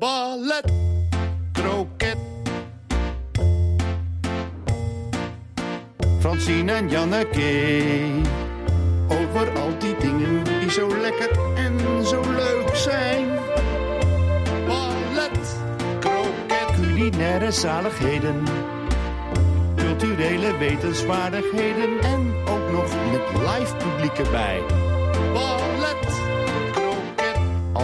ballet, kroket. Francine en Janneke, over al die dingen die zo lekker en zo leuk zijn. Ballet, kroket, culinaire zaligheden, culturele wetenswaardigheden en ook nog met live publiek erbij. Ballet,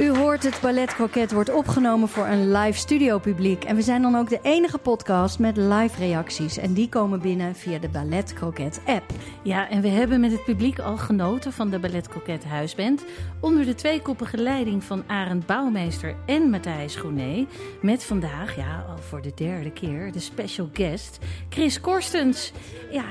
U hoort het Ballet Croquet wordt opgenomen voor een live studio publiek. En we zijn dan ook de enige podcast met live reacties. En die komen binnen via de Ballet Croquet app. Ja, en we hebben met het publiek al genoten van de Ballet Croquet Huisband. Onder de tweekoppige leiding van Arend Bouwmeester en Matthijs Groené. Met vandaag, ja, al voor de derde keer, de special guest, Chris Korstens. Ja,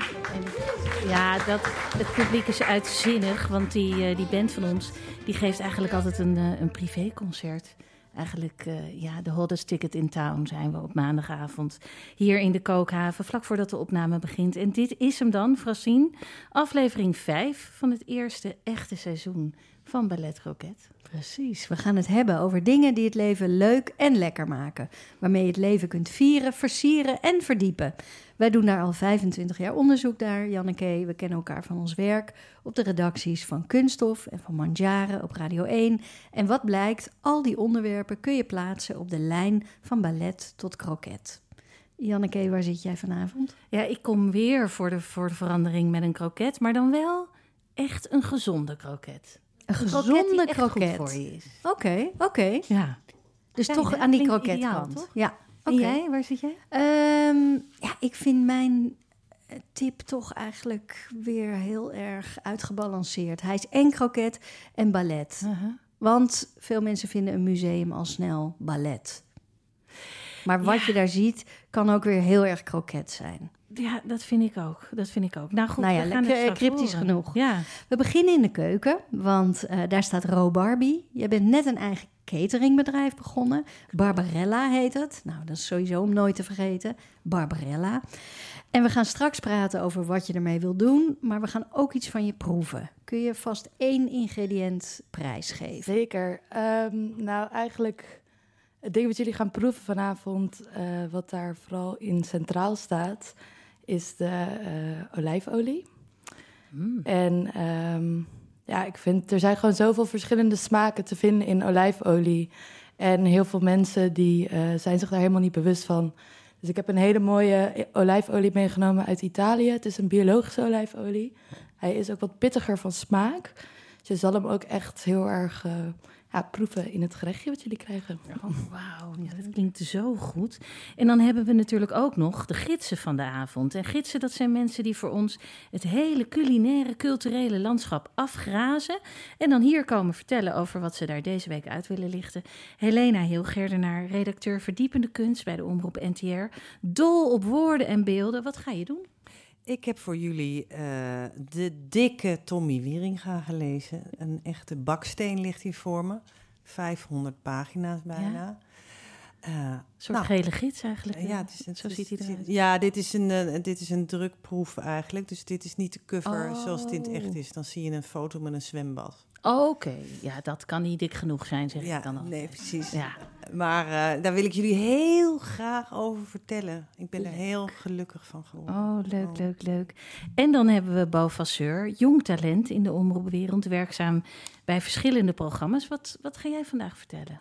ja dat, het publiek is uitzinnig, want die, eh, die band van ons die geeft eigenlijk altijd een, eh, een privéconcert. Eigenlijk, eh, ja, de hottest ticket in town zijn we op maandagavond. Hier in de Kookhaven, vlak voordat de opname begint. En dit is hem dan, Francine. Aflevering 5 van het eerste echte seizoen van Ballet Croquet. Precies, we gaan het hebben over dingen die het leven leuk en lekker maken. Waarmee je het leven kunt vieren, versieren en verdiepen. Wij doen daar al 25 jaar onderzoek naar, Janneke. We kennen elkaar van ons werk op de redacties van Kunststof en van Mandjaren op Radio 1. En wat blijkt, al die onderwerpen kun je plaatsen op de lijn van ballet tot kroket. Janneke, waar zit jij vanavond? Ja, ik kom weer voor de, voor de verandering met een kroket, maar dan wel echt een gezonde kroket. Een gezonde goed kroket. voor je is. Oké, oké. Ja. Dus toch aan die kroketkant. Ja, En oké. jij, waar zit jij? Ehm, ja, ik vind mijn eh, tip toch eigenlijk weer heel erg uitgebalanceerd. Hij is en kroket en ballet. Uh-huh. Want veel mensen vinden een museum al snel ballet. Maar wat Ja. je daar ziet, kan ook weer heel erg kroket zijn. Ja, dat vind ik ook. Dat vind ik ook. Nou goed, Nou ja, we gaan lekker, het cryptisch horen. genoeg. Ja. We beginnen in de keuken, want eh, daar staat Ro Barbie. Je bent net een eigen cateringbedrijf begonnen. Barbarella heet het. Nou, dat is sowieso om nooit te vergeten. Barbarella. En we gaan straks praten over wat je ermee wil doen, maar we gaan ook iets van je proeven. Kun je vast één ingrediënt prijsgeven? Zeker. Ehm, nou, eigenlijk het ding wat jullie gaan proeven vanavond, eh, wat daar vooral in centraal staat, is de eh, olijfolie. Mm. En ehm, ja, ik vind er zijn gewoon zoveel verschillende smaken te vinden in olijfolie. En heel veel mensen die eh, zijn zich daar helemaal niet bewust van. Dus ik heb een hele mooie olijfolie meegenomen uit Italië. Het is een biologische olijfolie. Hij is ook wat pittiger van smaak. Dus je zal hem ook echt heel erg eh, ja, proeven in het gerechtje wat jullie krijgen. Oh, wauw, ja, dat klinkt zo goed. En dan hebben we natuurlijk ook nog de gidsen van de avond. En gidsen, dat zijn mensen die voor ons het hele culinaire, culturele landschap afgrazen. En dan hier komen vertellen over wat ze daar deze week uit willen lichten. Helena Hilgerdenaar, redacteur verdiepende kunst bij de Omroep NTR. Dol op woorden en beelden. Wat ga je doen? Ik heb voor jullie eh, de dikke Tommy Wieringa gelezen. Een echte baksteen ligt hier voor me. 500 pagina's bijna. Eh, Een soort nou, gele gids eigenlijk. ja, het is, het Zo ziet hij eruit. Ja, dit is, een, eh, dit is een drukproef eigenlijk. Dus dit is niet de cover Oh. zoals het echt is. Dan zie je een foto met een zwembad. Oké, ja, dat kan niet dik genoeg zijn, zeg Ja, ik dan al. nee, precies. Ja, Maar eh, daar wil ik jullie heel graag over vertellen. Ik ben er heel gelukkig van geworden. Oh, leuk, Oh. leuk, leuk. En dan hebben we Bo Vasseur, jong talent in de omroepwereld, werkzaam bij verschillende programma's. Wat, wat ga jij vandaag vertellen?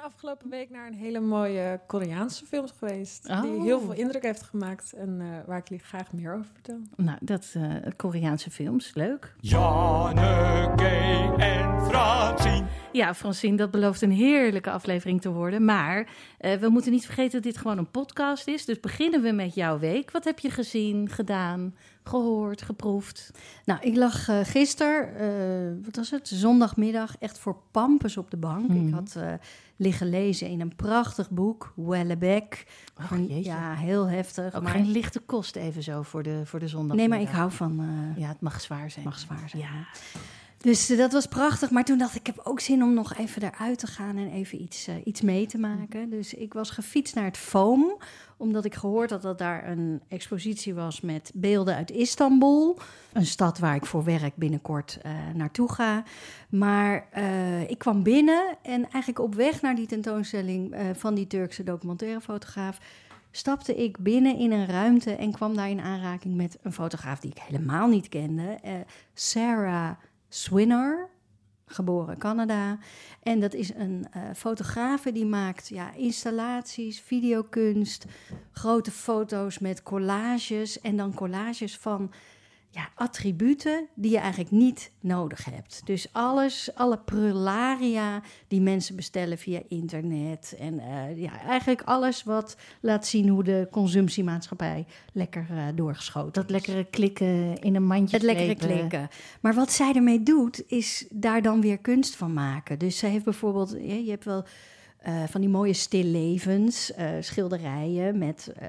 Eh, ben afgelopen week naar een hele mooie Koreaanse film geweest. Die Oh. heel veel indruk heeft gemaakt en eh, waar ik jullie graag meer over vertel. Nou, dat eh Koreaanse films, leuk. Janneke en Francine Ja, Francine, dat belooft een heerlijke aflevering te worden. Maar uh, we moeten niet vergeten dat dit gewoon een podcast is. Dus beginnen we met jouw week. Wat heb je gezien, gedaan, gehoord, geproefd? Nou, ik lag uh, gisteren, uh, wat was het, zondagmiddag, echt voor pampus op de bank. Mm. Ik had liggen lezen in een prachtig boek, Wellebeck. Oh, ja, heel heftig. Ook maar... geen lichte kost even zo voor de, voor de zondag. Nee, maar ik hou van... ja, het mag zwaar zijn. mag zwaar zijn. Ja. Dus uh, dat was prachtig. Maar toen dacht ik, ik heb ook zin om nog even eruit te gaan en even iets, uh, iets mee te maken. Dus ik was gefietst naar het Foam, omdat ik gehoord had dat daar een expositie was met beelden uit Istanbul. Een stad waar ik voor werk binnenkort uh, naartoe ga. Maar ik kwam binnen en eigenlijk op weg naar die tentoonstelling van die Turkse documentairefotograaf stapte ik binnen in een ruimte en kwam daar in aanraking met een fotograaf die ik helemaal niet kende, Sarah Swinner, geboren Canada. En dat is een uh, fotografe die maakt ja, installaties, videokunst, grote foto's met collages en dan collages van ja, attributen die je eigenlijk niet nodig hebt. Dus alles, alle prularia die mensen bestellen via internet. En uh, ja, eigenlijk alles wat laat zien hoe de consumptiemaatschappij lekker uh, doorgeschoten Dat lekkere klikken in een mandje Het lekkere klikken. Maar wat zij ermee doet, is daar dan weer kunst van maken. Dus ze heeft bijvoorbeeld, je hebt wel... Uh, van die mooie stillevens, uh, schilderijen met uh,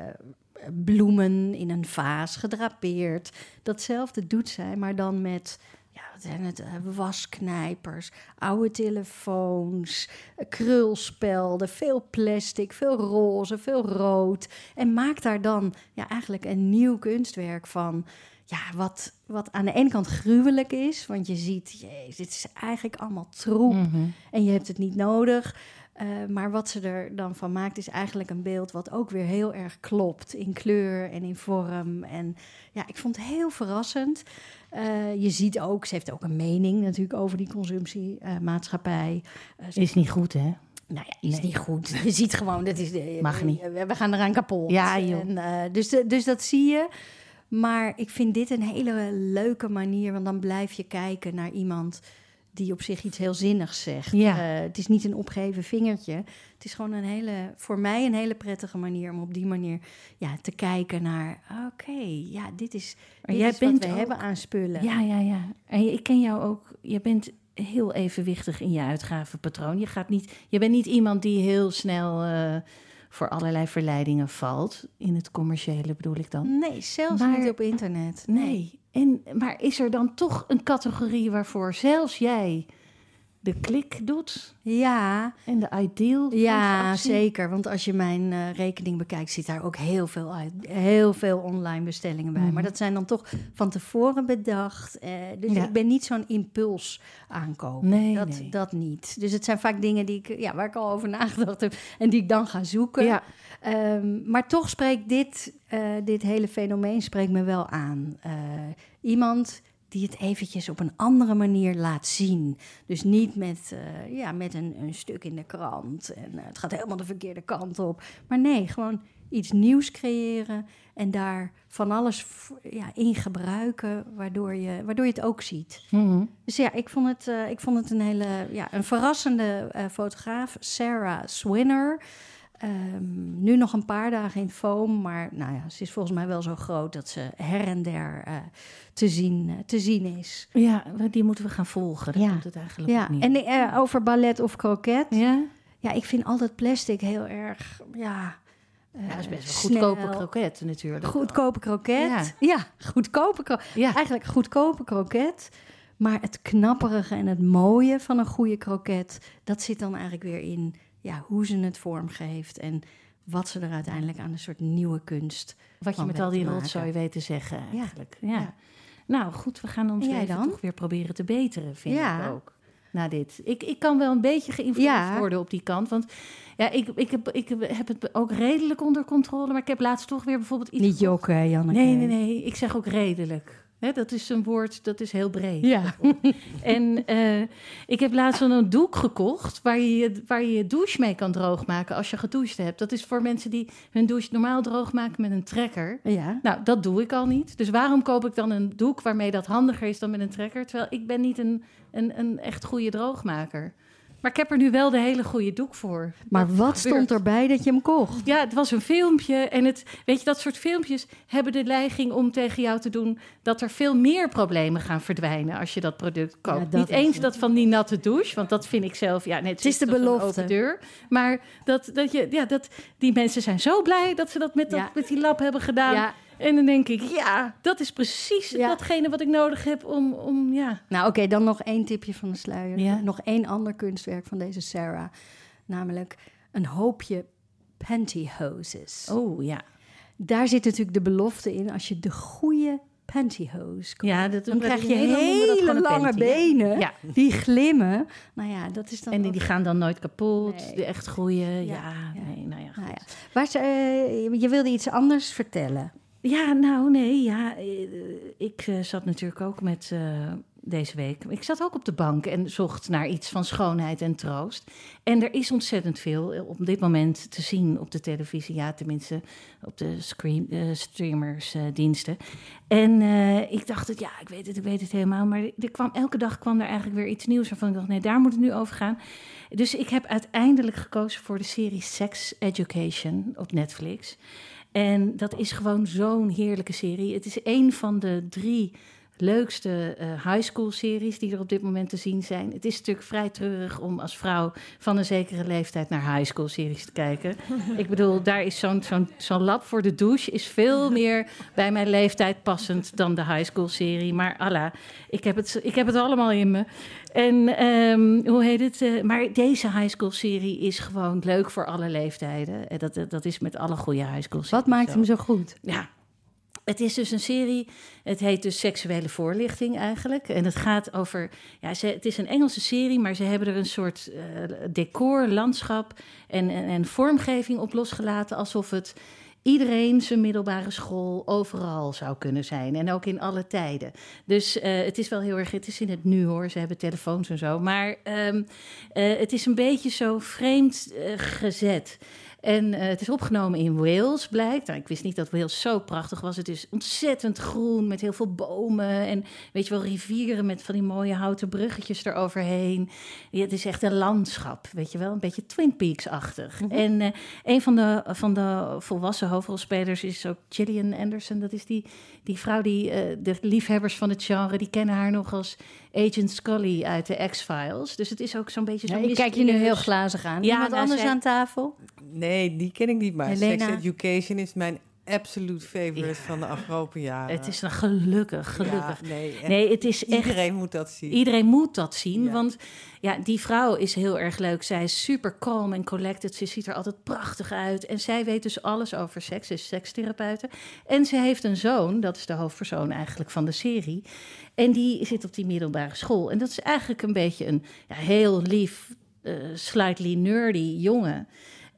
bloemen in een vaas gedrapeerd. Datzelfde doet zij, maar dan met ja, wat zijn het? Uh, wasknijpers, oude telefoons, krulspelden, veel plastic, veel roze, veel rood. En maakt daar dan ja, eigenlijk een nieuw kunstwerk van. Ja, wat, wat aan de ene kant gruwelijk is, want je ziet, jezus, dit is eigenlijk allemaal troep mm -hmm. en je hebt het niet nodig. Uh, maar wat ze er dan van maakt, is eigenlijk een beeld wat ook weer heel erg klopt in kleur en in vorm. En ja, ik vond het heel verrassend. Uh, je ziet ook, ze heeft ook een mening natuurlijk over die consumptiemaatschappij. Uh, is niet goed, hè? Nou ja, is nee. niet goed. Je ziet gewoon, dat is de, Mag niet. We, we gaan eraan kapot. Ja, joh. En, dus, dus dat zie je. Maar ik vind dit een hele leuke manier, want dan blijf je kijken naar iemand die op zich iets heel zinnigs zegt. Ja. Uh, het is niet een opgeven vingertje. Het is gewoon een hele, voor mij een hele prettige manier om op die manier ja, te kijken naar... oké, okay, ja, dit is, dit jij is bent wat we ook, hebben aan spullen. Ja, ja, ja. En ik ken jou ook, je bent heel evenwichtig in je uitgavenpatroon. Je, gaat niet, je bent niet iemand die heel snel... Uh, voor allerlei verleidingen valt. In het commerciële bedoel ik dan. Nee, zelfs maar, niet op internet. Nee. nee. En, maar is er dan toch een categorie waarvoor zelfs jij de klik doet? Ja. En de ideal? Ja, zeker. Want als je mijn uh, rekening bekijkt, zit daar ook heel veel, uit, heel veel online bestellingen bij. Mm. Maar dat zijn dan toch van tevoren bedacht. Uh, dus ja. ik ben niet zo'n impuls aankopen. Nee, dat, nee. dat niet. Dus het zijn vaak dingen die ik, ja, waar ik al over nagedacht heb en die ik dan ga zoeken. Ja. Um, maar toch spreekt dit, uh, dit hele fenomeen spreekt me wel aan. Uh, iemand die het eventjes op een andere manier laat zien. Dus niet met, uh, ja, met een, een, stuk in de krant en het gaat helemaal de verkeerde kant op. Maar nee, gewoon iets nieuws creëren en daar van alles ja, in gebruiken, waardoor je, waardoor je het ook ziet. Mm -hmm. Dus ja, ik vond het, ik vond het een hele ja, een verrassende fotograaf, Sarah Swinner. Um, nu nog een paar dagen in foam, maar nou ja, ze is volgens mij wel zo groot dat ze her en der uh, te, zien, uh, te zien is. Ja, die moeten we gaan volgen. Daar ja. komt het eigenlijk ja. niet. En uh, over ballet of kroket. Ja? ja, ik vind altijd plastic heel erg, ja... Ja, dat is best wel goedkope kroket natuurlijk. Goedkope kroket. Ja, ja goedkope kroket. Ja. Eigenlijk goedkope kroket. Maar het knapperige en het mooie van een goede kroket, dat zit dan eigenlijk weer in ja, hoe ze het vormgeeft en wat ze er uiteindelijk aan een soort nieuwe kunst. Wat je met al die rotzooi weet te zeggen eigenlijk. Ja. ja. Nou goed, we gaan ons leven dan? toch weer proberen te beteren, vind ja. ik ook. Na dit. Ik, ik kan wel een beetje geïnfluenced ja. worden op die kant. Want ja, ik, ik, heb, ik heb het ook redelijk onder controle. Maar ik heb laatst toch weer bijvoorbeeld iets... Niet jokken, Janneke. Nee, nee, nee. Ik zeg ook redelijk. He, dat is een woord, dat is heel breed. Ja. en uh, ik heb laatst een doek gekocht waar je, waar je je douche mee kan droogmaken als je gedoucht hebt. Dat is voor mensen die hun douche normaal droogmaken met een trekker. Ja. Nou, dat doe ik al niet. Dus waarom koop ik dan een doek waarmee dat handiger is dan met een trekker? Terwijl ik ben niet een, een, een echt goede droogmaker. Maar ik heb er nu wel de hele goede doek voor. Maar Dat wat gebeurt. stond erbij dat je hem kocht? Ja, het was een filmpje. En het, weet je, dat soort filmpjes hebben de neiging om tegen jou te doen dat er veel meer problemen gaan verdwijnen als je dat product koopt. Ja, dat Niet eens het. dat van die natte douche, want dat vind ik zelf, ja, net Het is de belofte. open deur. Maar dat, dat je, ja, dat die mensen zijn zo blij dat ze dat met, dat, Ja. met die lab hebben gedaan. Ja. En dan denk ik, ja, dat is precies Ja. datgene wat ik nodig heb om, om ja. Nou, oké, dan nog één tipje van de sluier. Ja. Nog één ander kunstwerk van deze Sarah. Namelijk een hoopje pantyhoses. Oh ja. Daar zit natuurlijk de belofte in als je de goede pantyhose koopt. Ja, dat dan krijg je hele lange panty, benen Ja. die glimmen. Nou ja, dat is dan. En die, ook- die gaan dan nooit kapot. Nee. De echt goede. Ja, Ja, ja. nee, nou ja. Nou goed. ja. Waar ze, eh, je wilde iets anders vertellen. Ja, nou nee, ja. eh, Ik eh, zat natuurlijk ook met eh, deze week. Ik zat ook op de bank en zocht naar iets van schoonheid en troost. En er is ontzettend veel op dit moment te zien op de televisie. Ja, tenminste op de screen, eh, streamersdiensten. en ik dacht, het, ja, ik weet het, ik weet het helemaal. Maar er kwam, elke dag kwam er eigenlijk weer iets nieuws waarvan ik dacht, nee, daar moet het nu over gaan. Dus ik heb uiteindelijk gekozen voor de serie Sex Education op Netflix. En dat is gewoon zo'n heerlijke serie. Het is een van de drie leukste eh high school series die er op dit moment te zien zijn. Het is natuurlijk vrij treurig om als vrouw van een zekere leeftijd naar high school series te kijken. Ik bedoel, daar is zo'n zo'n zo'n lab voor de douche is veel meer bij mijn leeftijd passend dan de high school serie. Maar Allah, ik heb het, ik heb het allemaal in me. En ehm, hoe heet het? eh, maar deze high school serie is gewoon leuk voor alle leeftijden. En dat, dat, dat is met alle goede high school series. Wat maakt zo. hem zo goed? Ja. Het is dus een serie, het heet dus Seksuele Voorlichting eigenlijk. En het gaat over, ja, het is een Engelse serie, maar ze hebben er een soort eh, decor, landschap en, en, vormgeving op losgelaten. Alsof het iedereen zijn middelbare school overal zou kunnen zijn. En ook in alle tijden. Dus eh, het is wel heel erg, het is in het nu hoor, ze hebben telefoons en zo. Maar ehm, eh, het is een beetje zo vreemd gezet. En eh, het is opgenomen in Wales, blijkt. Nou, ik wist niet dat Wales zo prachtig was. Het is ontzettend groen met heel veel bomen. En weet je wel, rivieren met van die mooie houten bruggetjes eroverheen. Ja, het is echt een landschap, weet je wel. Een beetje Twin Peaks-achtig. En eh, een van de, van de volwassen hoofdrolspelers is ook Gillian Anderson. Dat is die, die vrouw die eh, de liefhebbers van het genre... die kennen haar nog als Agent Scully uit de X-Files. Dus het is ook zo'n beetje Ja, zo'n ik kijk je nu heel glazig aan. Ja, Iemand nou, anders zij- aan tafel? Nee, die ken ik niet, maar Helena? Sex Education is mijn absolute favorite van de afgelopen jaren. Het is een gelukkig, gelukkig. Ja, nee, het is echt... Iedereen moet dat zien. Iedereen moet dat zien, Ja. want ja, die vrouw is heel erg leuk. Zij is super calm en collected. Ze ziet er altijd prachtig uit. En zij weet dus alles over seks. Ze is sekstherapeute. En ze heeft een zoon, dat is de hoofdpersoon eigenlijk van de serie. En die zit op die middelbare school. En dat is eigenlijk een beetje een ja, heel lief, eh, slightly nerdy jongen.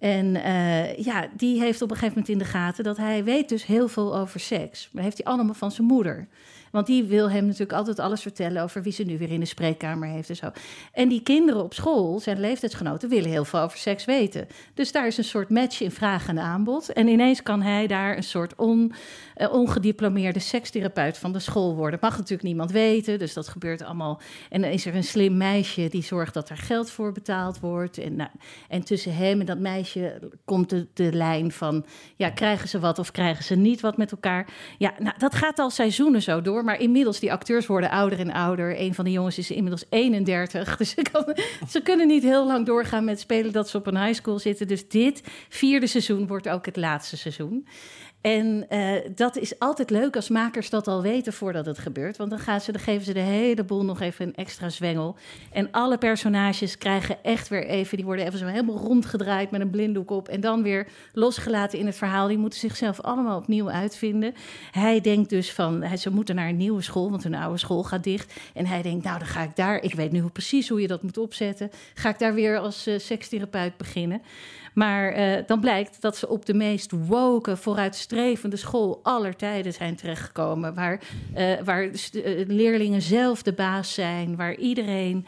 En eh, ja, die heeft op een gegeven moment in de gaten dat hij weet dus heel veel over seks. Maar heeft hij allemaal van zijn moeder. Want die wil hem natuurlijk altijd alles vertellen over wie ze nu weer in de spreekkamer heeft en zo. En die kinderen op school, zijn leeftijdsgenoten, willen heel veel over seks weten. Dus daar is een soort match in vraag en aanbod. En ineens kan hij daar een soort on, eh, ongediplomeerde sekstherapeut van de school worden. Mag natuurlijk niemand weten, dus dat gebeurt allemaal. En dan is er een slim meisje die zorgt dat er geld voor betaald wordt. En, nou, en tussen hem en dat meisje komt de, de lijn van... ja, krijgen ze wat of krijgen ze niet wat met elkaar? Ja, nou, dat gaat al seizoenen zo door. Maar inmiddels, die acteurs worden ouder en ouder. Een van de jongens is inmiddels 31. Dus ze, ze kunnen niet heel lang doorgaan met spelen dat ze op een high school zitten. Dus dit vierde seizoen wordt ook het laatste seizoen. En eh, dat is altijd leuk als makers dat al weten voordat het gebeurt. Want dan, gaan ze, dan geven ze de hele boel nog even een extra zwengel. En alle personages krijgen echt weer even... die worden even zo helemaal rondgedraaid met een blinddoek op... en dan weer losgelaten in het verhaal. Die moeten zichzelf allemaal opnieuw uitvinden. Hij denkt dus van... Ze moeten naar een nieuwe school, want hun oude school gaat dicht. En hij denkt, nou, dan ga ik daar... Ik weet nu precies hoe je dat moet opzetten. Ga ik daar weer als eh, sekstherapeut beginnen. Maar eh, dan blijkt dat ze op de meest woke, vooruitstrevende school aller tijden zijn terechtgekomen. Waar, eh, waar eh, leerlingen zelf de baas zijn. Waar iedereen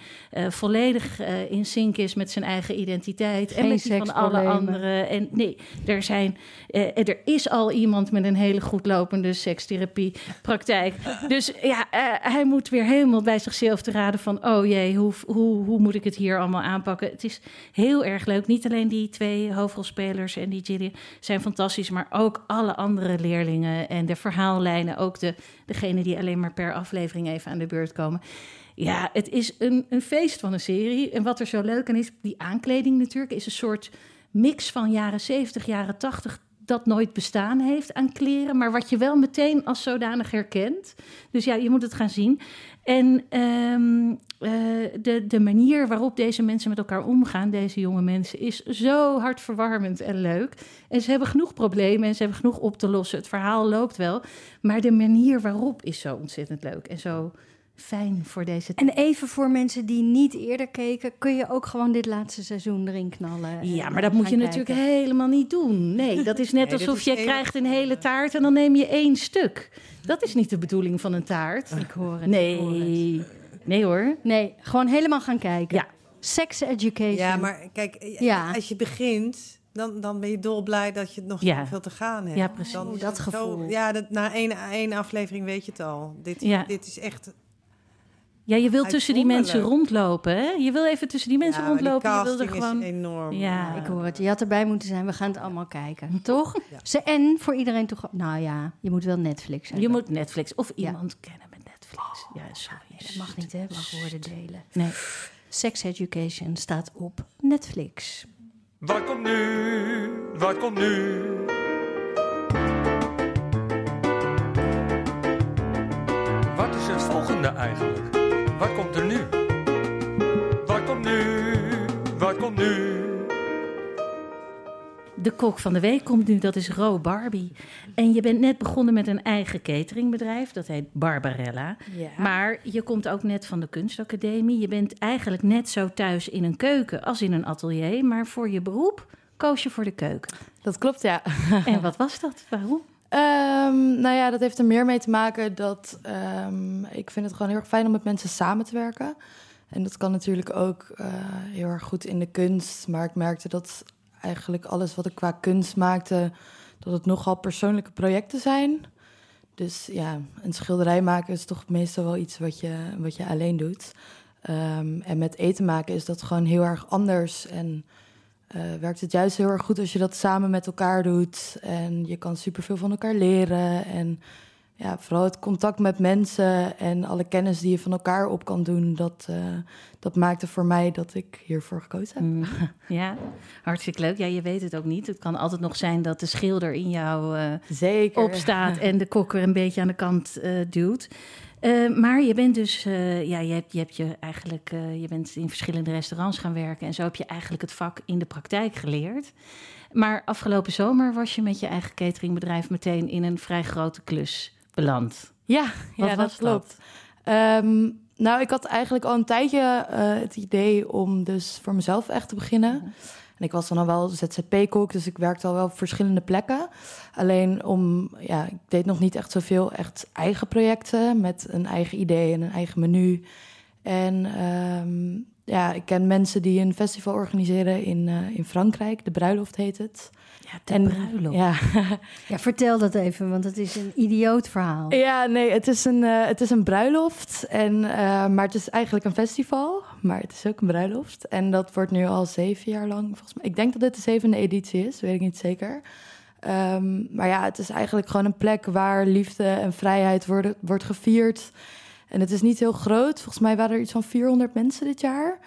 volledig in sync is met zijn eigen identiteit. en met die van alle anderen. En nee, er, zijn, er is al iemand met een hele goed lopende sekstherapiepraktijk. Dus ja, hij moet weer helemaal bij zichzelf te raden van... oh jee, hoe, hoe, hoe moet ik het hier allemaal aanpakken? Het is heel erg leuk. Niet alleen die twee hoofdrolspelers en die Gillian zijn fantastisch... maar ook alle andere leerlingen en de verhaallijnen. Ook de, degene die alleen maar per aflevering even aan de beurt komen. Ja, het is een, een feest van een serie. En wat er zo leuk aan is, die aankleding natuurlijk... is een soort mix van jaren 70, jaren 80 dat nooit bestaan heeft aan kleren, maar wat je wel meteen als zodanig herkent. Dus ja, je moet het gaan zien. En ehm, eh, de, de manier waarop deze mensen met elkaar omgaan, deze jonge mensen, is zo hartverwarmend en leuk. En ze hebben genoeg problemen en ze hebben genoeg op te lossen. Het verhaal loopt wel, maar de manier waarop is zo ontzettend leuk en zo fijn voor deze En even voor mensen die niet eerder keken, kun je ook gewoon dit laatste seizoen erin knallen. en Ja, maar dat moet je natuurlijk helemaal niet doen. Nee, dat is net Nee, alsof is je krijgt een hele taart en dan neem je één stuk. Dat is niet de bedoeling van een taart. Ik hoor het. ik hoor het. Nee, hoor. Nee, gewoon helemaal gaan kijken. Ja. Sex education. Ja, maar kijk, eh, Ja. als je begint, dan, dan ben je dolblij dat je nog Ja. veel te gaan hebt. Ja, precies. Dan is Dat zo- gevoel. ja, dat, na één, één aflevering weet je het al. Dit, Ja. dit is echt... Ja, je wilt tussen die mensen rondlopen, hè? Je wil even tussen die mensen ja, maar die rondlopen. Je wil er casting gewoon... is enorm. Ja. Ik hoor het. Je had erbij moeten zijn. We gaan het allemaal kijken. Toch? Ja. Ze, en voor iedereen toch... Nou ja, je moet wel Netflix hebben. Je moet Netflix of Ja. iemand kennen Netflix. Ja, sorry. Dat mag niet, hè? Mag woorden delen. Nee. Sex education staat op Netflix. Wat komt nu? Wat komt nu? Wat is het volgende eigenlijk? Wat komt er nu? Wat komt nu? Wat komt nu? De kok van de week komt nu, dat is Ro Barbie. En je bent net begonnen met een eigen cateringbedrijf, dat heet Barbarella. Ja. Maar je komt ook net van de kunstacademie. Je bent eigenlijk net zo thuis in een keuken als in een atelier. Maar voor je beroep koos je voor de keuken. Dat klopt, ja. En wat was dat? Waarom? Ehm, nou ja, dat heeft er meer mee te maken dat ehm, ik vind het gewoon heel erg fijn om met mensen samen te werken. En dat kan natuurlijk ook eh, heel erg goed in de kunst. Maar ik merkte dat eigenlijk alles wat ik qua kunst maakte, dat het nogal persoonlijke projecten zijn. Dus ja, een schilderij maken is toch meestal wel iets wat je, wat je alleen doet. Ehm, en met eten maken is dat gewoon heel erg anders. En eh, werkt het juist heel erg goed als je dat samen met elkaar doet. En je kan superveel van elkaar leren. En ja, vooral het contact met mensen en alle kennis die je van elkaar op kan doen, dat, eh, dat maakte voor mij dat ik hiervoor gekozen heb. Mm, ja, hartstikke leuk. Ja, je weet het ook niet. Het kan altijd nog zijn dat de schilder in jou Zeker. opstaat en de kokker een beetje aan de kant eh, duwt. Maar je bent dus, ja, je hebt, je hebt je eigenlijk, je bent in verschillende restaurants gaan werken en zo heb je eigenlijk het vak in de praktijk geleerd. Maar afgelopen zomer was je met je eigen cateringbedrijf meteen in een vrij grote klus beland. Ja, Wat ja dat klopt. Ehm, nou, ik had eigenlijk al een tijdje eh, het idee om dus voor mezelf echt te beginnen. En ik was dan al wel ZZP-kok, dus ik werkte al wel op verschillende plekken. Alleen om, ja, ik deed nog niet echt zoveel echt eigen projecten met een eigen idee en een eigen menu. En ehm, ja, ik ken mensen die een festival organiseren in, eh, in Frankrijk. De Bruiloft heet het. Ja, de en, bruiloft. Ja, Ja, vertel dat even, want het is een idioot verhaal. Ja, nee, het is een, eh, het is een bruiloft. En, eh, maar het is eigenlijk een festival. Maar het is ook een bruiloft. En dat wordt nu al zeven jaar lang. Volgens mij. Ik denk dat dit de zevende editie is, weet ik niet zeker. Ehm, maar ja, het is eigenlijk gewoon een plek waar liefde en vrijheid worden, wordt gevierd. En het is niet heel groot. Volgens mij waren er iets van 400 mensen dit jaar.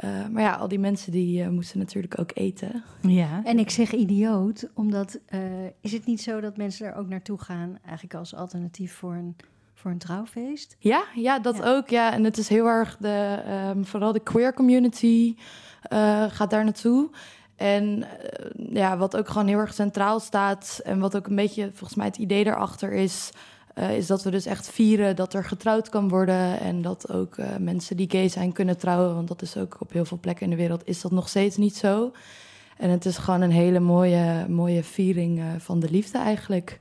Eh, maar ja, al die mensen die eh, moesten natuurlijk ook eten. Ja. En ik zeg idioot, omdat eh, is het niet zo dat mensen er ook naartoe gaan, eigenlijk als alternatief voor een, voor een trouwfeest? Ja, ja dat Ja. ook. Ja, en het is heel erg de, ehm, vooral de queer community eh, gaat daar naartoe. En ja, wat ook gewoon heel erg centraal staat en wat ook een beetje volgens mij het idee daarachter is, eh, is dat we dus echt vieren dat er getrouwd kan worden en dat ook eh, mensen die gay zijn kunnen trouwen, want dat is ook op heel veel plekken in de wereld is dat nog steeds niet zo. En het is gewoon een hele mooie, mooie viering eh, van de liefde eigenlijk.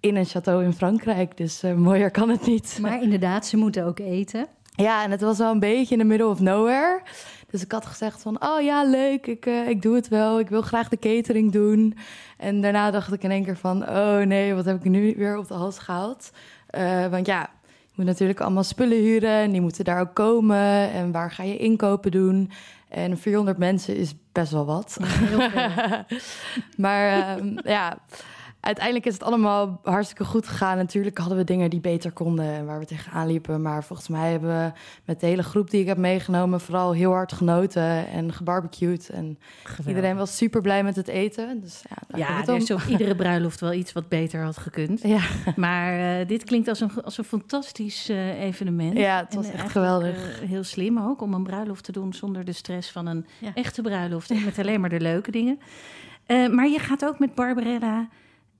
In een château in Frankrijk, dus mooier kan het niet. Maar inderdaad, ze moeten ook eten. Ja, en het was wel een beetje in the middle of nowhere. Dus ik had gezegd van, oh ja, leuk, ik, eh, ik doe het wel. Ik wil graag de catering doen. En daarna dacht ik in één keer van, oh nee, wat heb ik nu weer op de hals gehaald? Eh, want ja, je moet natuurlijk allemaal spullen huren en die moeten daar ook komen. En waar ga je inkopen doen? En 400 mensen is best wel wat. Heel maar ehm, ja, uiteindelijk is het allemaal hartstikke goed gegaan. Natuurlijk hadden we dingen die beter konden en waar we tegenaan liepen. Maar volgens mij hebben we met de hele groep die ik heb meegenomen... vooral heel hard genoten en gebarbecued. En iedereen was super blij met het eten. Dus ja, Ja, het er is op iedere bruiloft wel iets wat beter had gekund. Ja, Maar eh, dit klinkt als een, als een fantastisch eh, evenement. Ja, het was En echt geweldig. eh, heel slim ook om een bruiloft te doen zonder de stress van een Ja. echte bruiloft. En met alleen maar de leuke dingen. Eh, maar je gaat ook met Barbarella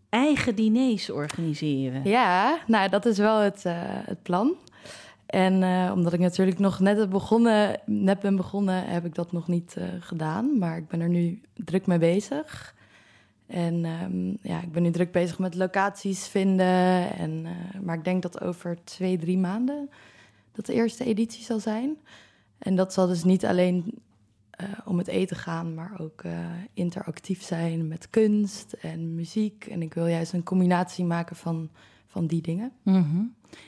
eigen diners organiseren. ja nou, dat is wel het, eh, het plan. En eh, omdat ik natuurlijk nog net, begonnen, net ben begonnen, heb ik dat nog niet eh, gedaan. Maar ik ben er nu druk mee bezig. En ehm, ja, ik ben nu druk bezig met locaties vinden. En, maar ik denk dat over twee, drie maanden dat de eerste editie zal zijn. En dat zal dus niet alleen eh, om het eten gaan, maar ook eh, interactief zijn met kunst en muziek. En ik wil juist een combinatie maken van, van die dingen. Mhm.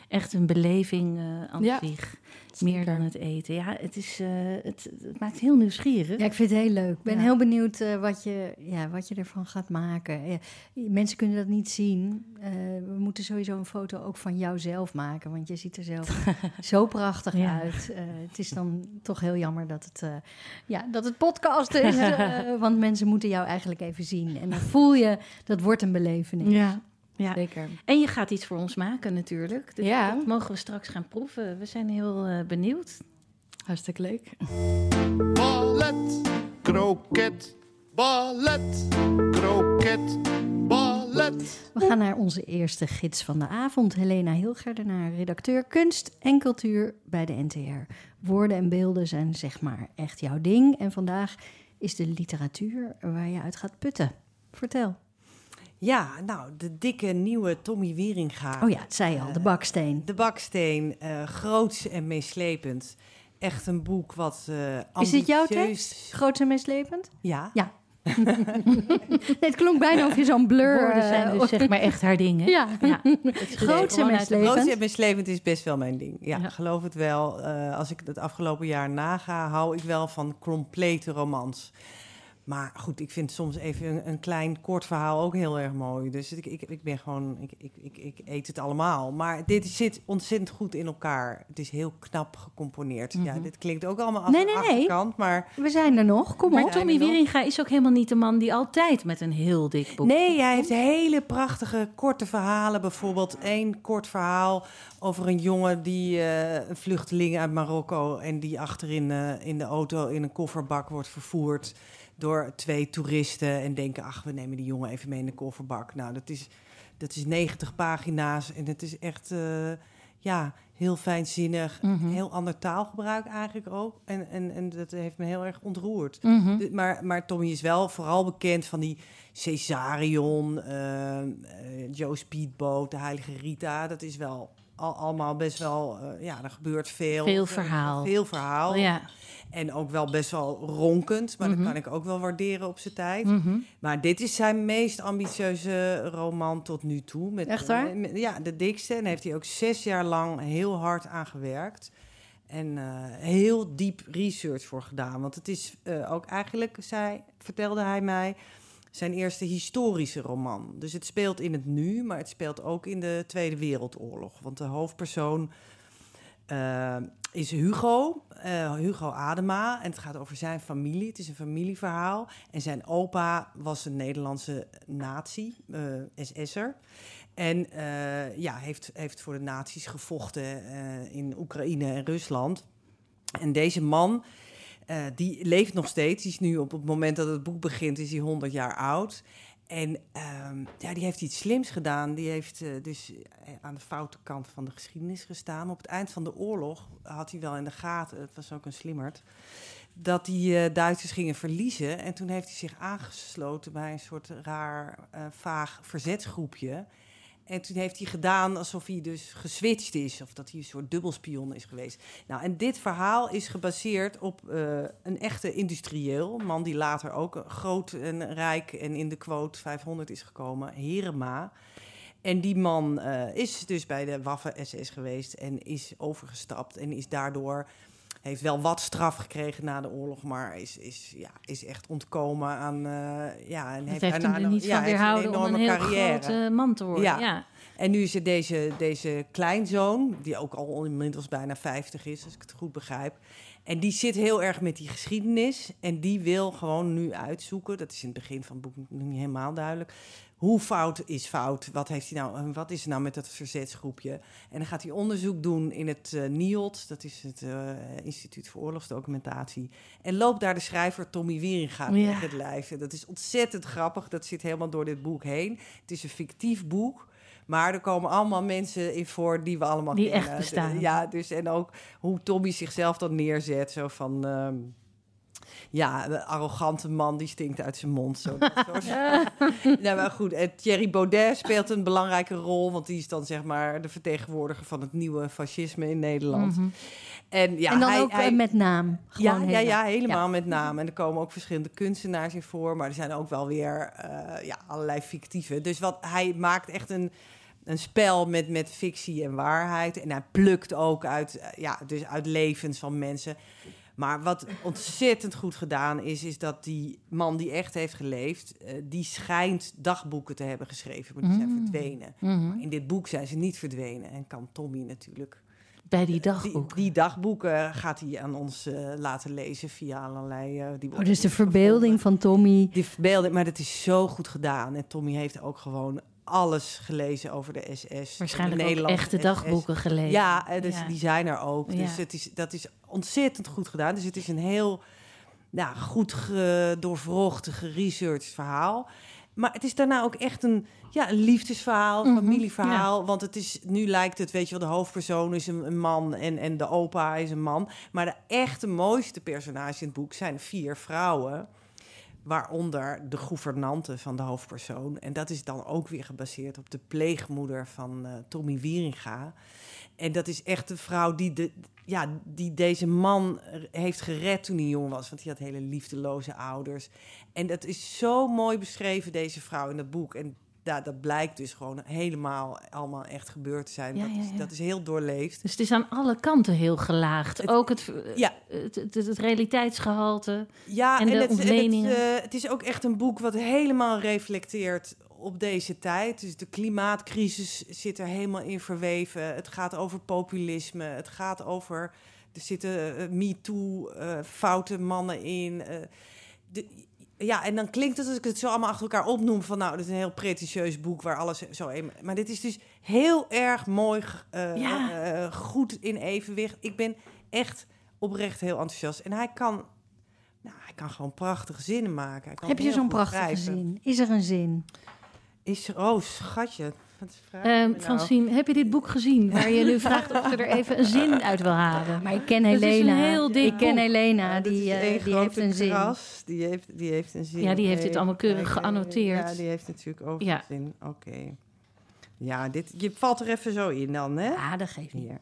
Echt een beleving eh aan Ja, zich. Meer dan het eten. Ja, het, is, eh, het, het maakt heel nieuwsgierig. Ja, ik vind het heel leuk. Ik ben Ja. heel benieuwd eh, wat, je, ja, wat je ervan gaat maken. Ja, mensen kunnen dat niet zien. We moeten sowieso een foto ook van jouzelf maken. Want je ziet er zelf zo prachtig uit. Het is dan toch heel jammer dat het, ja, dat het podcast is. want mensen moeten jou eigenlijk even zien. En dan voel je, dat wordt een belevenis. Ja. Ja. Zeker. En je gaat iets voor ons maken natuurlijk. Dus Ja. dat mogen we straks gaan proeven. We zijn heel eh, benieuwd. Hartstikke leuk. Ballet, kroket, ballet, kroket, ballet. We gaan naar onze eerste gids van de avond. Helena Hilgerdenaar, redacteur kunst en cultuur bij de NTR. Woorden en beelden zijn zeg maar echt jouw ding. En vandaag is de literatuur waar je uit gaat putten. Vertel. Ja, nou, de dikke nieuwe Tommy Wieringa. Oh ja, het zei je al, de baksteen. De baksteen, eh groots en meeslepend. Echt een boek wat eh Is dit jouw ambitieus- Groots en meeslepend? Ja. Ja. nee, het klonk bijna of je zo'n blur... Woorden zijn eh, dus zeg maar echt haar ding. hè? Ja. ja. Groots en meeslepend. Groots en meeslepend is best wel mijn ding. Ja, Ja. geloof het wel. Eh, als ik het afgelopen jaar naga, hou ik wel van complete romans. Maar goed, ik vind soms even een, een klein kort verhaal ook heel erg mooi. Dus ik, ik, ik ben gewoon, ik, ik, ik, ik eet het allemaal. Maar dit zit ontzettend goed in elkaar. Het is heel knap gecomponeerd. Ja, Mhm. dit klinkt ook allemaal af Nee, de nee, nee. achterkant, maar... We zijn er nog, kom Maar op. Tommy. Wieringa is ook helemaal niet de man die altijd met een heel dik boek... Nee, hij heeft hele prachtige korte verhalen. Bijvoorbeeld één kort verhaal over een jongen die eh, een vluchteling uit Marokko en die achterin eh, in de auto in een kofferbak wordt vervoerd door twee toeristen en denken, ach, we nemen die jongen even mee in de kofferbak. Nou, dat is, dat is 90 pagina's en het is echt, eh, ja, heel fijnzinnig. Mhm. Heel ander taalgebruik eigenlijk ook. En, en, en dat heeft me heel erg ontroerd. Mhm. De- Maar, maar Tommy is wel vooral bekend van die Cesarion, eh, eh, Joe Speedboat, de Heilige Rita. Dat is wel al, allemaal best wel, eh, ja, er gebeurt veel. Veel verhaal. Veel verhaal. Ja. En ook wel best wel ronkend, maar Mhm. dat kan ik ook wel waarderen op zijn tijd. Mhm. Maar dit is zijn meest ambitieuze roman tot nu toe. Met, Echt waar? met- ja, de dikste. En heeft hij ook zes jaar lang heel hard aan gewerkt. En eh, heel diep research voor gedaan. Want het is eh, ook eigenlijk, zei, vertelde hij mij, zijn eerste historische roman. Dus het speelt in het nu, maar het speelt ook in de Tweede Wereldoorlog. Want de hoofdpersoon eh, is Hugo, eh, Hugo Adema. En het gaat over zijn familie. Het is een familieverhaal. En zijn opa was een Nederlandse nazi, eh SS'er. En ja, heeft, heeft voor de nazi's gevochten in Oekraïne en Rusland. En deze man, eh, die leeft nog steeds. Die is nu op het moment dat het boek begint, is hij 100 jaar oud. En ehm, ja, die heeft iets slims gedaan. Die heeft eh, dus eh, aan de foute kant van de geschiedenis gestaan. Op het eind van de oorlog had hij wel in de gaten, het was ook een slimmerd, dat die Duitsers gingen verliezen. En toen heeft hij zich aangesloten bij een soort raar, vaag verzetsgroepje. En toen heeft hij gedaan alsof hij dus geswitcht is. Of dat hij een soort dubbelspion is geweest. Nou, en dit verhaal is gebaseerd op eh, een echte industrieel. Man die later ook groot en rijk en in de quote 500 is gekomen. Herema. En die man eh, is dus bij de Waffen-SS geweest en is overgestapt. En is daardoor heeft wel wat straf gekregen na de oorlog, maar is, is, ja, is echt ontkomen aan. eh, ja, en Het heeft hem niet ja, heeft weerhouden om een heel carrière. grote man te worden. Ja. Ja. En nu is er deze, deze kleinzoon, die ook al inmiddels bijna 50 is, als ik het goed begrijp. En die zit heel erg met die geschiedenis. En die wil gewoon nu uitzoeken, dat is in het begin van het boek niet helemaal duidelijk. Hoe fout is fout? Wat, heeft hij nou, wat is er nou met dat verzetsgroepje? En dan gaat hij onderzoek doen in het eh NIOD, dat is het eh, Instituut voor Oorlogsdocumentatie. En loopt daar de schrijver Tommy Wieringa Ja. tegen het lijf. En Dat is ontzettend grappig, dat zit helemaal door dit boek heen. Het is een fictief boek. Maar er komen allemaal mensen in voor die we allemaal Die kennen. echt bestaan. Ja, dus en ook hoe Tommy zichzelf dan neerzet. Zo van, ehm, ja, de arrogante man die stinkt uit zijn mond. Zo, nou, maar goed, en Thierry Baudet speelt een belangrijke rol. Want die is dan zeg maar de vertegenwoordiger van het nieuwe fascisme in Nederland. Mhm. En, ja, en dan hij, ook eh, hij- met naam. ja, Gewoon ja, ja, helemaal met name. En er komen ook verschillende kunstenaars in voor, maar er zijn ook wel weer eh, ja, allerlei fictieve. Dus wat, hij maakt echt een, een spel met, met fictie en waarheid. En hij plukt ook uit, eh, ja, dus uit levens van mensen. Maar wat ontzettend goed gedaan is, is dat die man die echt heeft geleefd, eh, die schijnt dagboeken te hebben geschreven, maar die zijn Mm. verdwenen. Mhm. Maar in dit boek zijn ze niet verdwenen en kan Tommy natuurlijk Bij die die, dagboek. die dagboeken gaat hij aan ons eh, laten lezen via allerlei... eh, die Oh, dus de verbeelding van Tommy. Die verbeelding, maar dat is zo goed gedaan. En Tommy heeft ook gewoon alles gelezen over de SS. Waarschijnlijk de ook Nederlandse echte SS. dagboeken gelezen. Ja, eh, dus Ja. die zijn er ook. Dus Ja. het is, dat is ontzettend goed gedaan. Dus het is een heel ja, goed ge, doorvrocht, geresearched verhaal. Maar het is daarna ook echt een, ja, een liefdesverhaal, Mhm, familieverhaal. Want het is, nu lijkt het, weet je wel, de hoofdpersoon is een, een man en, en de opa is een man. Maar de echte mooiste personages in het boek zijn vier vrouwen. Waaronder de gouvernante van de hoofdpersoon. En dat is dan ook weer gebaseerd op de pleegmoeder van eh, Tommy Wieringa. En dat is echt de vrouw die, de, ja, die deze man heeft gered toen hij jong was. Want hij had hele liefdeloze ouders. En dat is zo mooi beschreven, deze vrouw in dat boek. En ja, dat blijkt dus gewoon helemaal allemaal echt gebeurd te zijn. Ja, dat, is, ja. dat is heel doorleefd. Dus het is aan alle kanten heel gelaagd. Het- ook het, Ja. het, het, het realiteitsgehalte. Ja, En de het, en het, ontleningen. eh, het is ook echt een boek wat helemaal reflecteert op deze tijd. Dus de klimaatcrisis zit er helemaal in verweven. Het gaat over populisme. Het gaat over... Er zitten eh, MeToo, eh foute mannen in. eh, de, ja, en dan klinkt het als ik het zo allemaal achter elkaar opnoem... van nou, dit is een heel pretentieus boek waar alles zo... een- Maar dit is dus heel erg mooi, eh, Ja. eh, goed in evenwicht. Ik ben echt oprecht heel enthousiast. En hij kan nou, hij kan gewoon prachtige zinnen maken. Hij kan Heb je zo'n prachtige zin? Is er een zin? Is er, oh, schatje. Wat vraag je Ehm nou? Francine, heb je dit boek gezien? Waar je nu vraagt of ze er even een zin uit wil halen. Maar ik ken Het is een Helena. heel dik ik ken boek. Helena, Ja, die, eh, die heeft een zin. kras. Die heeft, die heeft een zin. Ja, die heeft dit allemaal keurig geannoteerd. Ja, die heeft natuurlijk ook Ja. een zin. Oké. Ja, dit, je valt er even zo in dan, hè? Ja, dat geeft niet. Hier.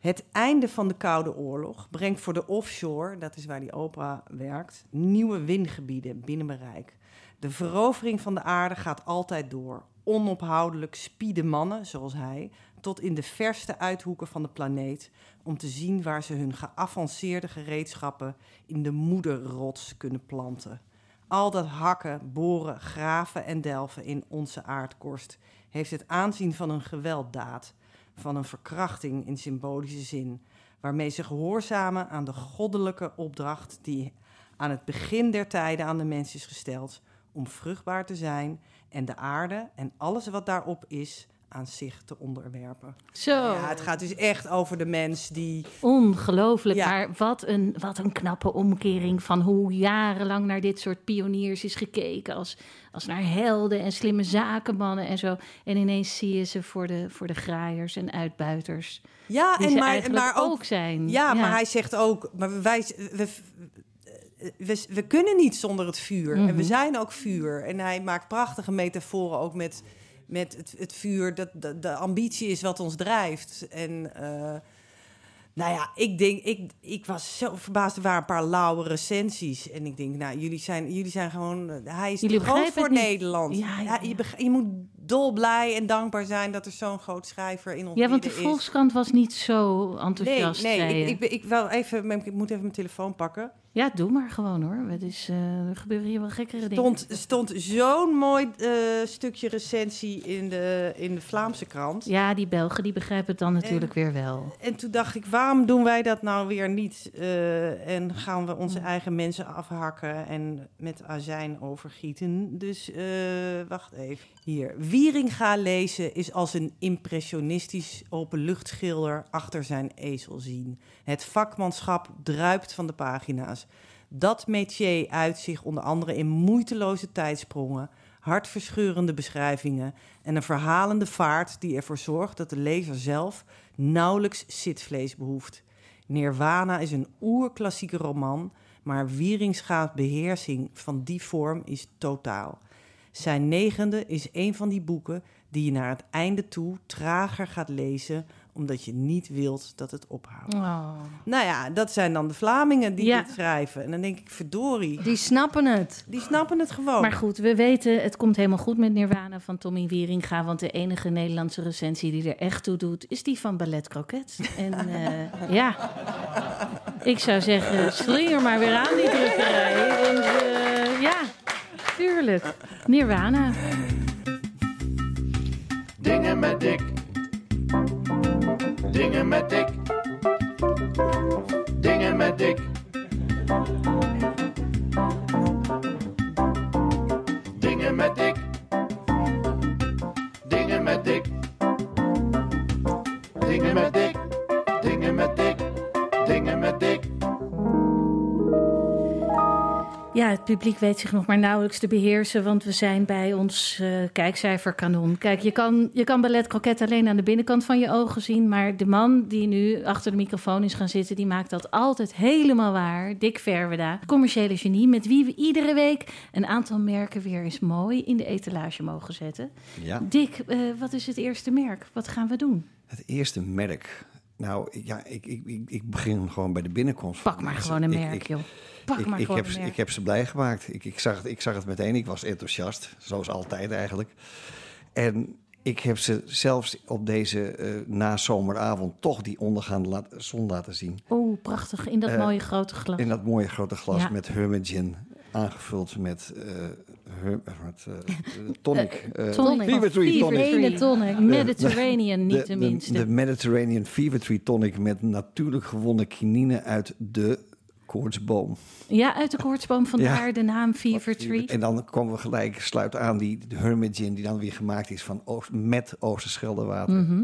Het einde van de Koude Oorlog brengt voor de offshore, dat is waar die opera werkt, nieuwe windgebieden binnen bereik. De verovering van de aarde gaat altijd door. Onophoudelijk spieden mannen, zoals hij, tot in de verste uithoeken van de planeet om te zien waar ze hun geavanceerde gereedschappen in de moederrots kunnen planten. Al dat hakken, boren, graven en delven in onze aardkorst heeft het aanzien van een gewelddaad, van een verkrachting in symbolische zin, waarmee ze gehoorzamen aan de goddelijke opdracht die aan het begin der tijden aan de mens is gesteld om vruchtbaar te zijn en de aarde en alles wat daarop is aan zich te onderwerpen. Zo, Ja, het gaat dus echt over de mens die ongelooflijk. Ja. Maar wat een, wat een knappe omkering van hoe jarenlang naar dit soort pioniers is gekeken. Als, als naar helden en slimme zakenmannen en zo. En ineens zie je ze voor de, voor de graaiers en uitbuiters. ja en maar, maar ook zijn. Ja, maar hij zegt ook, maar wij, we, we, we kunnen niet zonder het vuur. En we Mhm. zijn ook vuur. En hij maakt prachtige metaforen ook met, met het, het vuur. Dat de, de ambitie is wat ons drijft. En eh, nou ja, ik denk, ik, ik was zo verbaasd. Er waren een paar lauwe recensies. En ik denk, nou, jullie zijn, jullie zijn gewoon... eh, Hij is Jullie groot voor. Nederland. Ja, ja, Ja, je, je moet dolblij en dankbaar zijn dat er zo'n groot schrijver in ons Ja, want de is. Volkskrant was niet zo Nee, enthousiast. nee zei ik, ik, ik, wel even, ik moet even mijn telefoon pakken. Ja, doe maar gewoon hoor. Het is, eh, er gebeuren hier wel gekkere dingen. stond, stond zo'n mooi eh, stukje recensie in de, in de Vlaamse krant. Ja, die Belgen die begrijpen het dan natuurlijk weer wel. En toen dacht ik, waarom doen wij dat nou weer niet? eh, en gaan we onze eigen mensen afhakken en met azijn overgieten? Dus wacht even. Hier. Wieringa lezen is als een impressionistisch openluchtschilder achter zijn ezel zien. Het vakmanschap druipt van de pagina's. Dat métier uit zich onder andere in moeiteloze tijdsprongen, hartverscheurende beschrijvingen en een verhalende vaart die ervoor zorgt dat de lezer zelf nauwelijks zitvlees behoeft. Nirvana is een oerklassieke roman, maar Wieringsga's beheersing van die vorm is totaal. Zijn negende is een van die boeken die je naar het einde toe trager gaat lezen, omdat je niet wilt dat het ophoudt. Oh. Nou ja, dat zijn dan de Vlamingen die Ja. dit schrijven. En dan denk ik, verdorie, Die snappen het. die snappen het gewoon. Maar goed, we weten, het komt helemaal goed met Nirvana van Tommy Wieringa. Want de enige Nederlandse recensie die er echt toe doet, is die van Ballet Croquet. En eh, ja, ik zou zeggen, slinger maar weer aan die drukkerij. Want eh, ja, tuurlijk. Nirvana. Dingen met dik. Dingen met dik. Dingen met dik. Het publiek weet zich nog maar nauwelijks te beheersen, want we zijn bij ons eh, kijkcijferkanon. Kijk, je kan, je kan ballet croquet alleen aan de binnenkant van je ogen zien, maar de man die nu achter de microfoon is gaan zitten, die maakt dat altijd helemaal waar. Dick Verweda, commerciële genie, met wie we iedere week een aantal merken weer eens mooi in de etalage mogen zetten. Ja, Dick, eh, wat is het eerste merk? Wat gaan we doen? het eerste merk. Nou, ja, ik, ik, ik, ik begin gewoon bij de binnenkomst. Pak maar mensen. gewoon een merk, joh. Pak ik, maar ik, gewoon heb, ik heb ze blij gemaakt. Ik, ik, zag het, ik zag het meteen. Ik was enthousiast, zoals altijd eigenlijk. En ik heb ze zelfs op deze eh nazomeravond toch die ondergaande zon laten zien. Oeh, prachtig, in dat Eh, mooie grote glas. In dat mooie grote glas Ja. met Hermit Gin. Aangevuld met, eh, her- met eh, tonic. Tonic. Fever Tree Fever tonic. Mediterranean, niet De, de de, minste. de Mediterranean Fever Tree Tonic met natuurlijk gewonnen kinine uit de koortsboom. Ja, uit de koortsboom vandaar Ja. de naam Fever Tree. En dan komen we gelijk, sluit aan die de Hermit Gin die dan weer gemaakt is van Oost, met Oosterscheldewater. Mhm.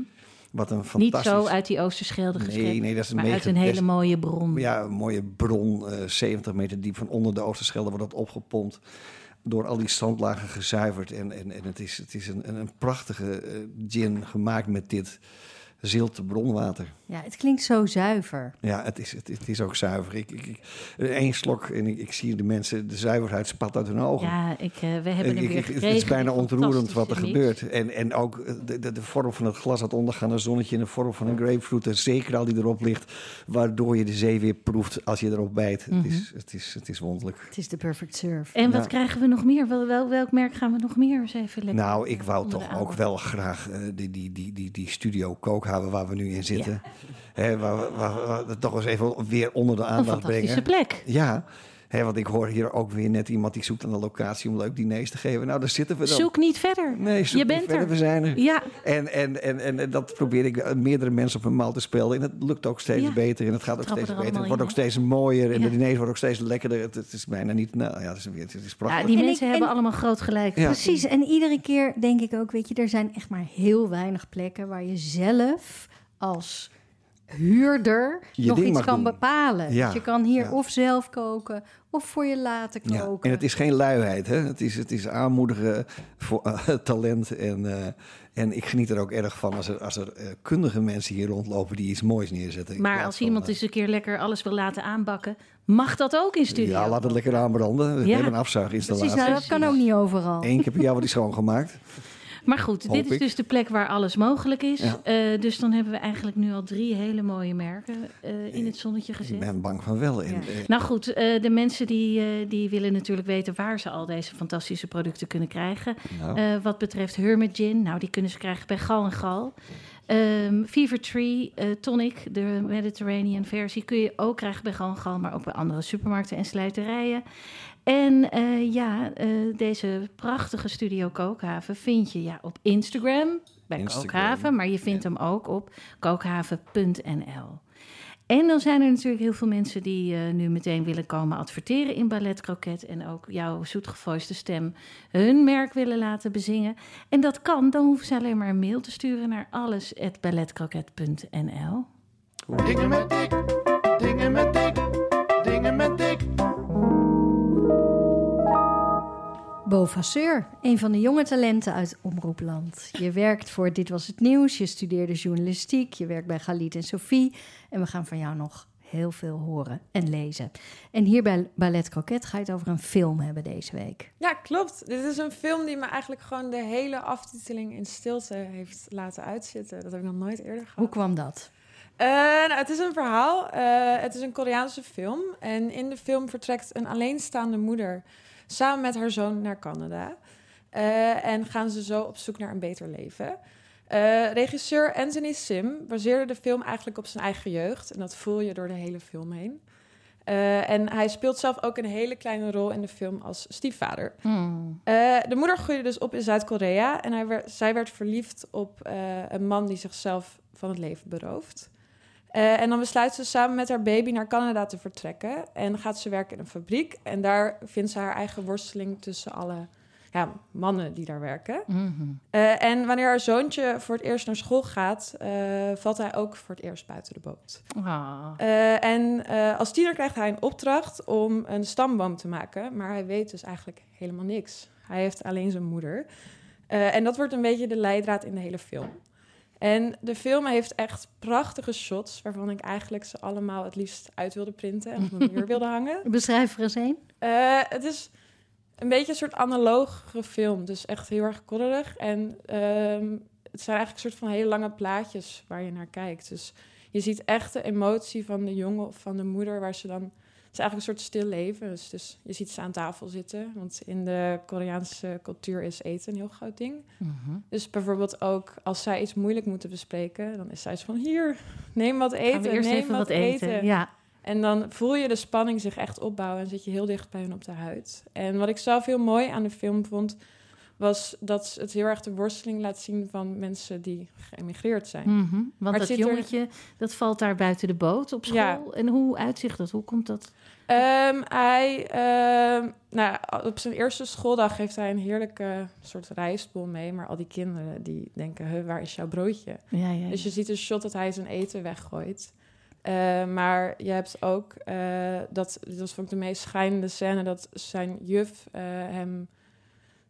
Wat een Niet fantastisch... zo uit die Oosterschelde geschept, Nee, nee, dat is een maar mega- uit een hele mooie bron. Ja, een mooie bron, eh 70 meter diep van onder de Oosterschelde wordt dat opgepompt. Door al die zandlagen gezuiverd. En, en, en het is, het is een, een, een prachtige eh, gin gemaakt met dit zilte bronwater. Ja, het klinkt zo zuiver. Ja, het is, het, het is ook zuiver. Ik, ik, ik, één slok en ik, ik zie de mensen, de zuiverheid spat uit hun ogen. Ja, ik, eh, we hebben hem weer het is bijna ontroerend wat er gebeurt. En, en ook eh, de, de, de vorm van het glas, het ondergaande zonnetje in de vorm van een grapefruit. En zeker al die erop ligt, waardoor je de zee weer proeft als je erop bijt. Mhm. het, is, het, is, het is wonderlijk. Het is de perfect surf. En wat Ja. krijgen we nog meer? Wel, wel, welk merk gaan we nog meer eens even lekker Nou, ik wou toch ook wel graag eh, die, die, die, die, die studio kookhaven waar we nu in zitten. Hè, waar, we- waar, we- waar we toch eens even weer onder de Een aandacht fantastische brengen. plek. Ja, hè, want ik hoor hier ook weer net iemand die zoekt aan de locatie om leuk diners te geven. Nou, daar zitten we dan. Zoek niet verder. Nee, zoek je niet bent verder, er. We zijn er. Ja, En, en, en, en, en dat probeer ik eh, meerdere mensen op een mouw te spelen. En het lukt ook steeds Ja. beter. En het gaat ook Trappen steeds er beter. Het wordt ook steeds mooier. En Ja. de diners worden ook steeds lekkerder. Het, het is bijna niet... Nou ja, het is, het is ja prachtig. die En mensen ik- hebben en- allemaal groot gelijk. Ja. Precies, en iedere keer denk ik ook, weet je, er zijn echt maar heel weinig plekken waar je zelf als huurder Je nog iets kan doen. bepalen. Ja, Dus je kan hier ja. of zelf koken of voor je laten Ja, koken. en het is geen luiheid, hè? Het is, het is aanmoedigen voor eh, talent. En, eh, en ik geniet er ook erg van als er, als er eh, kundige mensen hier rondlopen die iets moois neerzetten. Maar als van, iemand eens een keer lekker alles wil laten aanbakken, mag dat ook in studio. Ja, laat het lekker aanbranden. We Ja. hebben een afzuiginstallatie. Precies, nou, dat kan ook niet overal. Eén keer per jaar wordt die schoongemaakt. Maar goed, dit is ik. dus de plek waar alles mogelijk is. Ja. Eh, dus dan hebben we eigenlijk nu al drie hele mooie merken eh, in het zonnetje Ik gezet. ben bang van wel. En, Ja. Nou goed, eh, de mensen die, die willen natuurlijk weten waar ze al deze fantastische producten kunnen krijgen. nou, wat betreft Hermit Gin, nou die kunnen ze krijgen bij Gal en Gal. Ehm, Fever Tree Tonic, de Mediterranean versie, kun je ook krijgen bij Gal en Gal, maar ook bij andere supermarkten en slijterijen. En eh, ja, eh, deze prachtige studio Kookhaven vind je ja, op Instagram bij Instagram, Kookhaven, maar je vindt hem ook op kookhaven.nl. En dan zijn er natuurlijk heel veel mensen die eh, nu meteen willen komen adverteren in Ballet Croquet. En ook jouw zoetgevoiste stem hun merk willen laten bezingen. En dat kan, dan hoeven ze alleen maar een mail te sturen naar alles.balletcroquet.nl. Dingen met dik, dingen met dik, Bo Vasseur, een van de jonge talenten uit Omroepland. Je werkt voor Dit Was Het Nieuws, je studeerde journalistiek, je werkt bij Galit en Sophie. En we gaan van jou nog heel veel horen en lezen. En hier bij Ballet Croquet ga je het over een film hebben deze week. Ja, klopt. Dit is een film die me eigenlijk gewoon de hele aftiteling in stilte heeft laten uitzitten. Dat heb ik nog nooit eerder gehad. Hoe kwam dat? Eh, nou, het is een verhaal. Eh, het is een Koreaanse film. En in de film vertrekt een alleenstaande moeder samen met haar zoon naar Canada. Eh, en gaan ze zo op zoek naar een beter leven. Eh, regisseur Anthony Sim baseerde de film eigenlijk op zijn eigen jeugd. En dat voel je door de hele film heen. Eh, en hij speelt zelf ook een hele kleine rol in de film als stiefvader. Hmm. De moeder groeide dus op in Zuid-Korea en hij werd, zij werd verliefd op een man die zichzelf van het leven berooft. Eh, en dan besluit ze samen met haar baby naar Canada te vertrekken en gaat ze werken in een fabriek. En daar vindt ze haar eigen worsteling tussen alle ja, mannen die daar werken. Mhm. Eh, en wanneer haar zoontje voor het eerst naar school gaat, eh, valt hij ook voor het eerst buiten de boot. Ah. En als tiener krijgt hij een opdracht om een stamboom te maken, maar hij weet dus eigenlijk helemaal niks. Hij heeft alleen zijn moeder. En dat wordt een beetje de leidraad in de hele film. En de film heeft echt prachtige shots, waarvan ik eigenlijk ze allemaal het liefst uit wilde printen en op mijn muur wilde hangen. Beschrijf er eens een. Eh, het is een beetje een soort analoge film, dus echt heel erg kodderig. En ehm, het zijn eigenlijk een soort van hele lange plaatjes waar je naar kijkt. Dus je ziet echt de emotie van de jongen of van de moeder, waar ze dan... Het is eigenlijk een soort stil leven. Dus, dus je ziet ze aan tafel zitten. Want in de Koreaanse cultuur is eten een heel groot ding. Mhm. Dus bijvoorbeeld ook als zij iets moeilijk moeten bespreken... dan is zij zo van, hier, neem wat eten, Gaan we eerst neem even wat eten. Ja. en dan voel je de spanning zich echt opbouwen en zit je heel dicht bij hun op de huid. En wat ik zelf heel mooi aan de film vond, was dat het heel erg de worsteling laat zien van mensen die geëmigreerd zijn. Mhm. Want Maar dat er- jongetje, dat valt daar buiten de boot op school. Ja. En hoe uitzicht dat? Hoe komt dat? Ehm, hij, ehm, nou, op zijn eerste schooldag heeft hij een heerlijke soort rijstbol mee. Maar al die kinderen die denken, "Huh, waar is jouw broodje? Ja, ja, Dus je ziet een shot dat hij zijn eten weggooit. Eh, maar je hebt ook, eh, dat, dat vond ik de meest schijnende scène, dat zijn juf eh, hem,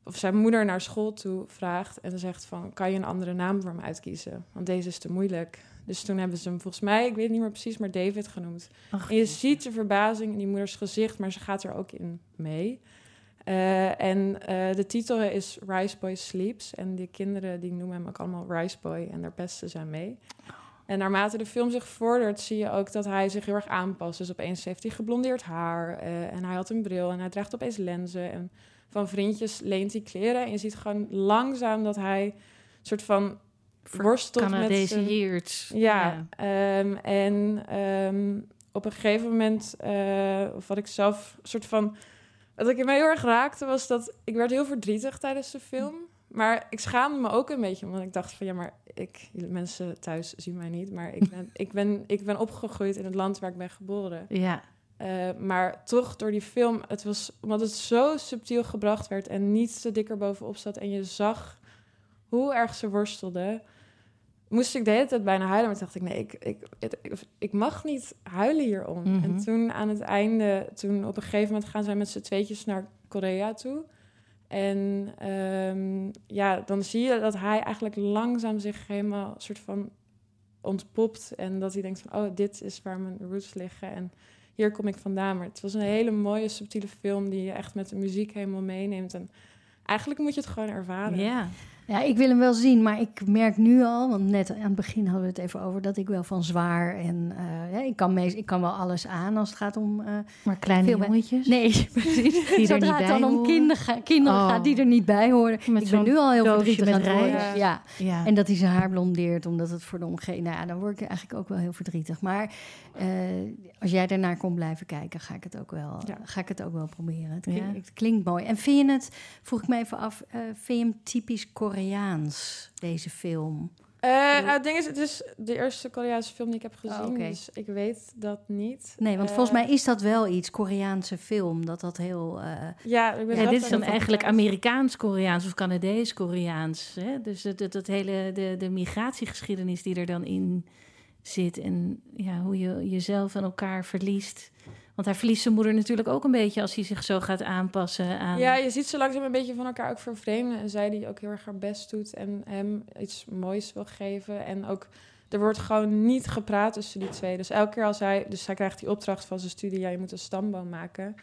of zijn moeder naar school toe vraagt en zegt van, kan je een andere naam voor hem uitkiezen? Want deze is te moeilijk. Dus toen hebben ze hem volgens mij, ik weet het niet meer precies, maar David genoemd. Ach, En je ziet de verbazing in die moeders gezicht, maar ze gaat er ook in mee. Eh, en eh, de titel is Rice Boy Sleeps. En die kinderen die noemen hem ook allemaal Rice Boy en daar pesten ze aan mee. En naarmate de film zich vordert, zie je ook dat hij zich heel erg aanpast. Dus opeens heeft hij geblondeerd haar eh, en hij had een bril en hij draagt opeens lenzen. En van vriendjes leent hij kleren. En je ziet gewoon langzaam dat hij een soort van worstelt met zijn... years. Ja, ehm, en ehm, op een gegeven moment, eh, of wat ik zelf soort van. Wat ik in mij heel erg raakte, was dat ik werd heel verdrietig tijdens de film. Maar ik schaamde me ook een beetje, omdat ik dacht van ja, maar ik, mensen thuis zien mij niet, maar ik ben, ik ben, ik ben opgegroeid in het land waar ik ben geboren. Ja. Eh, maar toch door die film, het was omdat het zo subtiel gebracht werd en niet te dikker bovenop zat en je zag hoe erg ze worstelde, moest ik de hele tijd bijna huilen. Maar dacht ik, nee, ik, ik, ik, ik mag niet huilen hierom. Mhm. En toen aan het einde, toen op een gegeven moment gaan zij met z'n tweetjes naar Korea toe. En ehm, ja, dan zie je dat hij eigenlijk langzaam zich helemaal soort van ontpopt. En dat hij denkt van, oh, dit is waar mijn roots liggen. En hier kom ik vandaan. Maar het was een hele mooie, subtiele film die je echt met de muziek helemaal meeneemt. En eigenlijk moet je het gewoon ervaren. Ja. Ja, ik wil hem wel zien, maar ik merk nu al, want net aan het begin hadden we het even over dat ik wel van zwaar en eh, ja, ik, kan meest, ik kan wel alles aan als het gaat om. eh, Maar kleine jongetjes. nee, precies. Die er Zodra niet het bij dan om horen. kinderen, ga- kinderen Oh. gaat die er niet bij horen. Met ik ben nu al heel verdrietig met aan het worden. rijst. Ja. Ja. En dat hij zijn haar blondeert omdat het voor de omgeving... Nou ja, dan word ik eigenlijk ook wel heel verdrietig. Maar eh, als jij daarnaar kon blijven kijken, ga ik het ook wel, Ja. ga ik het ook wel proberen. Het klinkt, Ja. het klinkt mooi. En vind je het, vroeg ik me even af, vind je hem typisch Koreaans, deze film? Eh, nou, het ding is, het is de eerste Koreaanse film die ik heb gezien, Oh, oké. dus ik weet dat niet. Nee, want Eh, volgens mij is dat wel iets, Koreaanse film, dat dat heel... eh, Ja, ik ben Ja, zelf dit is dan eigenlijk. Amerikaans-Koreaans of Canadees-Koreaans. Dus dat, dat, dat hele de, de migratiegeschiedenis die er dan in zit. En ja, hoe je jezelf en elkaar verliest. Want hij verliest zijn moeder natuurlijk ook een beetje als hij zich zo gaat aanpassen aan. Ja, je ziet ze langzaam een beetje van elkaar ook vervreemden. En zij die ook heel erg haar best doet en hem iets moois wil geven. En ook, er wordt gewoon niet gepraat tussen die twee. Dus elke keer als hij, dus hij krijgt die opdracht van zijn studie, ja, je moet een stamboom maken.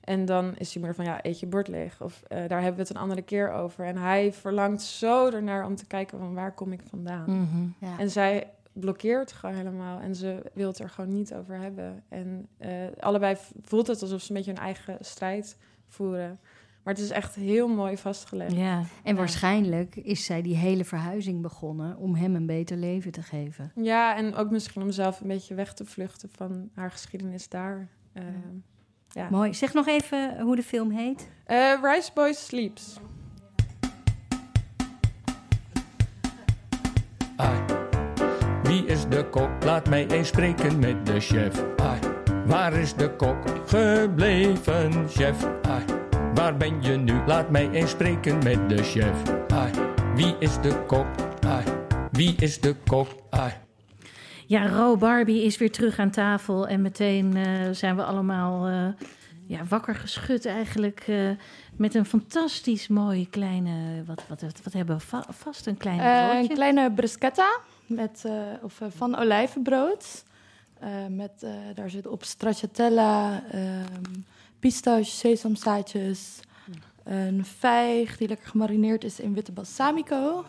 En dan is die moeder van, ja, eet je bord leeg. Of eh, daar hebben we het een andere keer over. En hij verlangt zo ernaar om te kijken van, waar kom ik vandaan? Mhm. ja. En zij blokkeert gewoon helemaal en ze wil het er gewoon niet over hebben. En eh, allebei voelt het alsof ze een beetje hun eigen strijd voeren. Maar het is echt heel mooi vastgelegd. ja. En waarschijnlijk is zij die hele verhuizing begonnen om hem een beter leven te geven. Ja, en ook misschien om zelf een beetje weg te vluchten van haar geschiedenis daar. Eh, ja. Mooi. Zeg nog even hoe de film heet. Eh, Rice Boy Sleeps. Wie is de kok? Laat mij eens spreken met de chef. Ai. Waar is de kok gebleven, chef? Ai. Waar ben je nu? Laat mij eens spreken met de chef. Ai. Wie is de kok? Ai. Wie is de kok? Ai. Ja, Ro Barbie is weer terug aan tafel. En meteen eh, zijn we allemaal eh, ja, wakker geschud eigenlijk. eh, met een fantastisch mooi kleine... Wat, wat, wat, wat hebben we va- vast? Een klein Eh, een broodje? kleine bruschetta met, eh, of, eh, van olijvenbrood. Eh, met, daar zit op stracciatella, ehm pistache, sesamzaadjes, een vijg die lekker gemarineerd is in witte balsamico.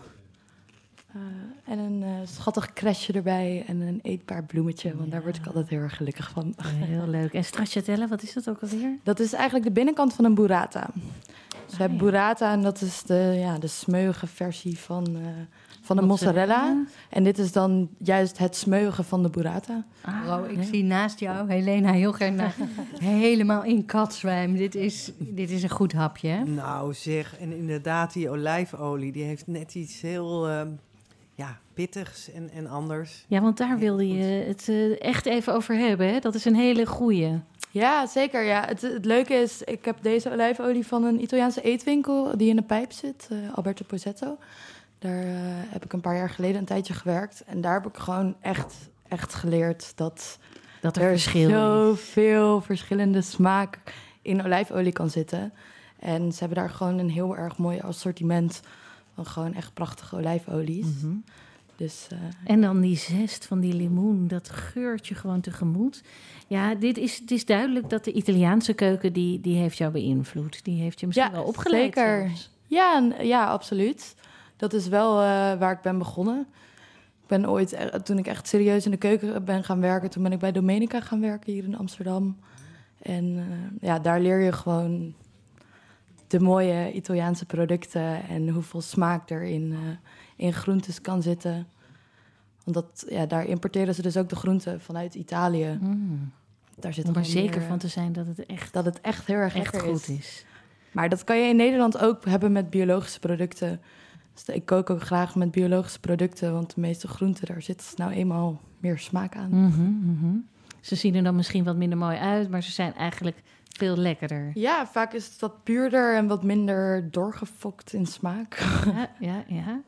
En een schattig crashje erbij en een eetbaar bloemetje, want daar word ik altijd heel erg gelukkig van. Heel leuk. En stracciatella, wat is dat ook alweer? Dat is eigenlijk de binnenkant van een burrata. Dus we hebben ja. burrata en dat is de, ja, de smeuige versie van, van de mozzarella. En dit is dan juist het smeugen van de burrata. Ah, ik ja. zie naast jou Helena heel graag naar, helemaal in katzwijm. Dit is, dit is een goed hapje, hè? Nou zeg, en inderdaad, die olijfolie, die heeft net iets heel ehm, ja, pittigs en, en anders. Ja, want daar wilde je het eh, echt even over hebben. Hè? Dat is een hele goeie. Ja, zeker. Ja. Het, het leuke is, ik heb deze olijfolie van een Italiaanse eetwinkel die in de pijp zit, eh, Alberto Pozzetto. Daar eh, heb ik een paar jaar geleden een tijdje gewerkt. En daar heb ik gewoon echt, echt geleerd dat Dat er, er verschil is. zoveel verschillende smaak in olijfolie kan zitten. En ze hebben daar gewoon een heel erg mooi assortiment van gewoon echt prachtige olijfolies. Mhm. Dus eh, En dan die zest van die limoen, dat geurt je gewoon tegemoet. Ja, dit is, het is duidelijk dat de Italiaanse keuken, die, die heeft jou beïnvloed. Die heeft je misschien Ja, wel opgeleid. zeker. zelfs. Ja, ja, absoluut. Dat is wel eh, waar ik ben begonnen. Ik ben ooit, toen ik echt serieus in de keuken ben gaan werken, toen ben ik bij Domenica gaan werken hier in Amsterdam. En eh, ja, daar leer je gewoon de mooie Italiaanse producten en hoeveel smaak er in, eh, in groentes kan zitten. Want dat, ja, daar importeren ze dus ook de groenten vanuit Italië. Mm. Daar zit Om er zeker meer, van te zijn dat het echt, dat het echt heel erg echt goed is. maar dat kan je in Nederland ook hebben met biologische producten. Dus ik kook ook graag met biologische producten, want de meeste groenten, daar zit nou eenmaal meer smaak aan. Mhm, mhm. Ze zien er dan misschien wat minder mooi uit, maar ze zijn eigenlijk veel lekkerder. Ja, vaak is het wat puurder en wat minder doorgefokt in smaak. Ja, ja, ja.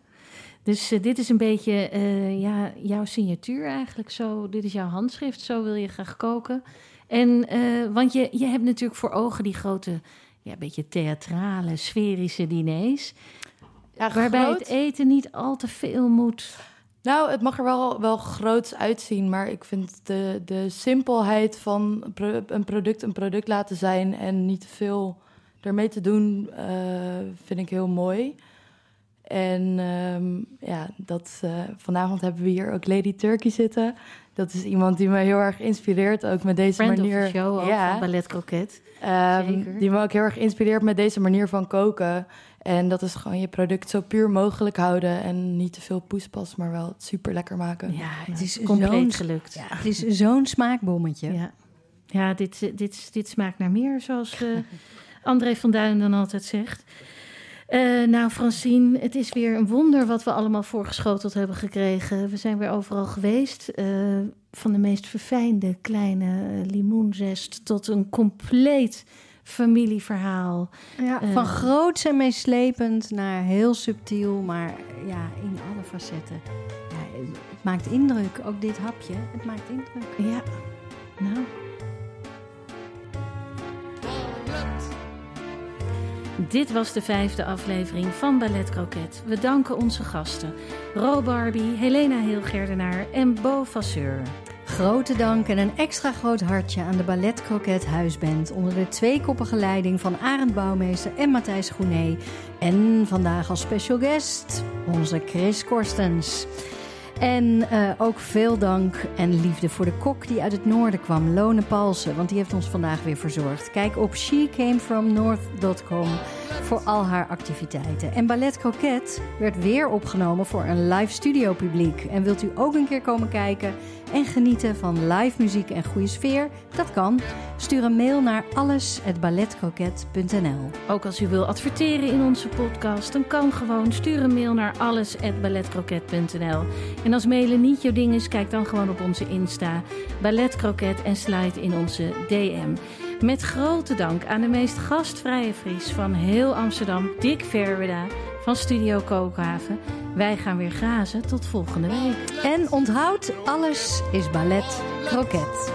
Dus eh, dit is een beetje eh, ja, jouw signatuur eigenlijk. Zo, dit is jouw handschrift, zo wil je graag koken. En, eh, want je, je hebt natuurlijk voor ogen die grote, ja, beetje theatrale, sferische diners. Ja, Waarbij groot. het eten niet al te veel moet. Nou, het mag er wel, wel groots uitzien, maar ik vind de, de simpelheid van een pro- een product een product laten zijn en niet te veel ermee te doen, eh, vind ik heel mooi. En ehm, ja, dat, eh, vanavond hebben we hier ook Lady Turkey zitten. Dat is iemand die me heel erg inspireert, ook met deze Friend manier. of show ja, Ballet Croquet. Ehm, die me ook heel erg inspireert met deze manier van koken. En dat is gewoon je product zo puur mogelijk houden. En niet te veel poespas, maar wel super lekker maken. Ja, Het is compleet gelukt. Ja, het is zo'n smaakbommetje. Ja, ja dit, dit, dit smaakt naar meer, zoals eh, André van Duin dan altijd zegt. Eh, nou, Francine, het is weer een wonder wat we allemaal voorgeschoteld hebben gekregen. We zijn weer overal geweest. eh, van de meest verfijnde kleine limoenzest tot een compleet familieverhaal. Ja, Eh. van groots en meeslepend naar heel subtiel, maar ja, in alle facetten. Ja, het maakt indruk, ook dit hapje, het maakt indruk. Ja, nou. Dit was de vijfde aflevering van Ballet Croquet. We danken onze gasten Ro Barbie, Helena Heelgerdenaar en Bo Vasseur. Grote dank en een extra groot hartje aan de Ballet Croquet Huisband onder de tweekoppige leiding van Arend Bouwmeester en Matthijs Groené. En vandaag als special guest onze Chris Korstens. En eh, ook veel dank en liefde voor de kok die uit het noorden kwam, Lone Palsen, want die heeft ons vandaag weer verzorgd. Kijk op shecamefromnorth.com voor al haar activiteiten. En Ballet Croquet werd weer opgenomen voor een live studio publiek. En wilt u ook een keer komen kijken en genieten van live muziek en goede sfeer? Dat kan. Stuur een mail naar alles@balletcroquet.nl. Ook als u wil adverteren in onze podcast, dan kan gewoon. Stuur een mail naar alles@balletcroquet.nl. En als mailen niet jouw ding is, kijk dan gewoon op onze Insta Ballet Croquet en slide in onze DM. Met grote dank aan de meest gastvrije Fries van heel Amsterdam, Dick Verweda van Studio Kookhaven. Wij gaan weer grazen. Tot volgende week. En onthoud, alles is ballet. Kroket.